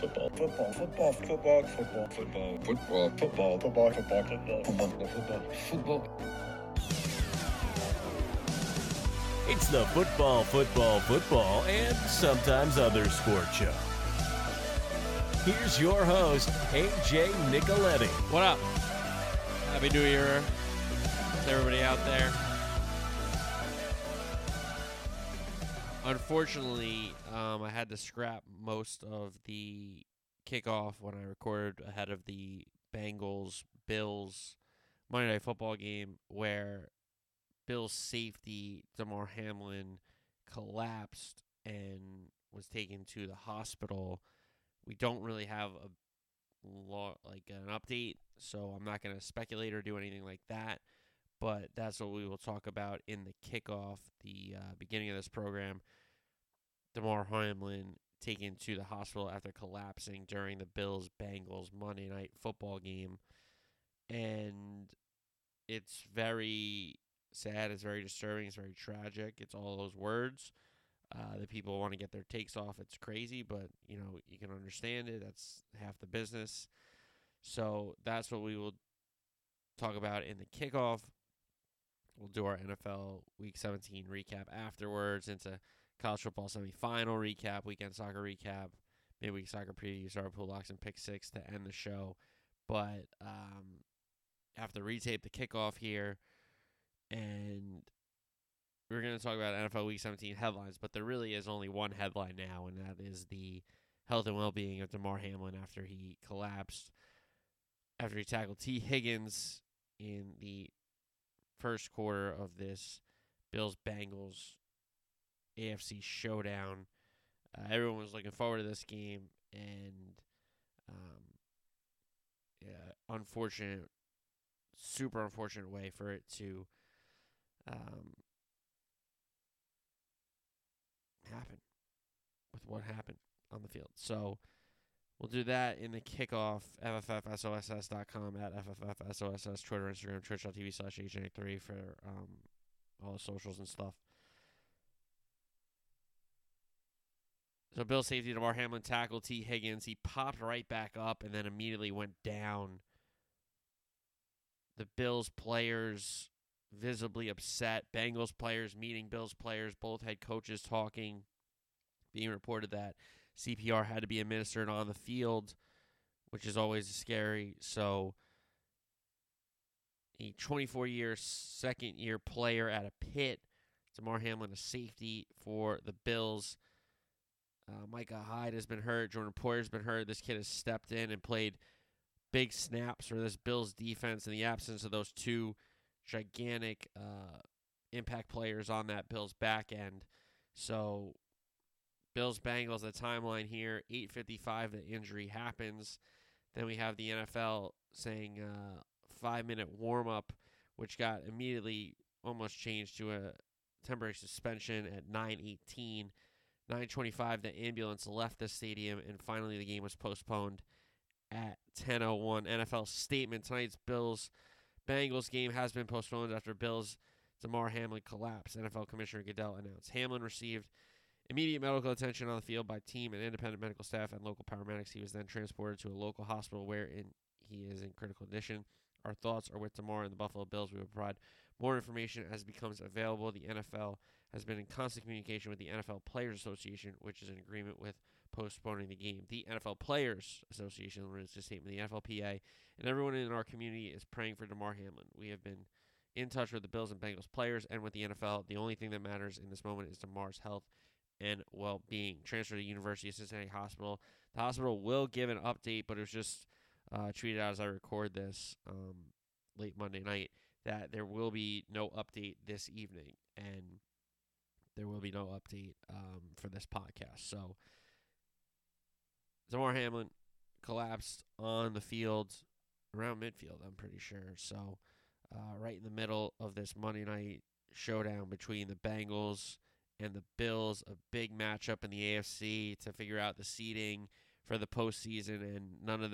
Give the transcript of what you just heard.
football, football, football, football, football, football, football, football, football, football, football, football, football, football. It's the football, football, football, and sometimes other sport show. Here's your host, AJ Nicoletti. What up? Happy New Year to everybody out there. Unfortunately, um, I had to scrap most of the kickoff when I recorded ahead of the Bengals Bills Monday Night Football game, where Bills safety Damar Hamlin collapsed and was taken to the hospital. We don't really have a law like an update, so I'm not going to speculate or do anything like that. But that's what we will talk about in the kickoff, the uh, beginning of this program. Damar Hamlin taken to the hospital after collapsing during the Bills Bengals Monday night football game. And it's very sad, it's very disturbing, it's very tragic. It's all those words. Uh, that people want to get their takes off. It's crazy, but you know you can understand it. That's half the business. So that's what we will talk about in the kickoff. We'll do our NFL Week 17 recap afterwards into college football semifinal recap, weekend soccer recap, midweek soccer preview, star pool locks, and pick six to end the show. But um, have to retape the kickoff here, and we're going to talk about NFL Week 17 headlines, but there really is only one headline now, and that is the health and well being of Damar Hamlin after he collapsed, after he tackled Tee Higgins in the first quarter of this Bills Bengals AFC showdown. Uh, everyone was looking forward to this game, and um, yeah, unfortunate, super unfortunate way for it to um, happen with what happened on the field. So we'll do that in the kickoff. FFFSOSS.com at FFFSOSS, Twitter, Instagram, twitch.tv slash HNA3 for um, all the socials and stuff. So Bill safety Damar Hamlin tackled Tee Higgins. He popped right back up and then immediately went down. The Bills players visibly upset. Bengals players meeting Bills players, both head coaches talking, being reported that CPR had to be administered on the field, which is always scary. So, a 24 year second year player at a Pitt, Damar Hamlin, a safety for the Bills. Uh, Micah Hyde has been hurt. Jordan Poyer's been hurt. This kid has stepped in and played big snaps for this Bills defense in the absence of those two gigantic uh, impact players on that Bills back end. So Bills Bengals the timeline here 8:55 the injury happens. Then we have the NFL saying uh, 5 minute warm up which got immediately almost changed to a temporary suspension at 9:18. 9:25 the ambulance left the stadium and finally the game was postponed at 10:01. NFL statement tonight's Bills Bengals game has been postponed after Bills Damar Hamlin collapsed. NFL Commissioner Goodell announced Hamlin received immediate medical attention on the field by team and independent medical staff and local paramedics. He was then transported to a local hospital wherein he is in critical condition. Our thoughts are with Damar and the Buffalo Bills. We will provide more information as it becomes available. The NFL has been in constant communication with the NFL Players Association, which is in agreement with postponing the game. The NFL Players Association released a statement. The NFLPA and everyone in our community is praying for Damar Hamlin. We have been in touch with the Bills and Bengals players and with the NFL. The only thing that matters in this moment is Damar's health and well-being. Transfer to University of Cincinnati Hospital. The hospital will give an update, but it was just uh, tweeted out as I record this um, late Monday night that there will be no update this evening, and there will be no update um, for this podcast. So, Damar Hamlin collapsed on the field around midfield, I'm pretty sure. So, uh, right in the middle of this Monday night showdown between the Bengals and the Bills, a big matchup in the AFC to figure out the seeding for the postseason, and none of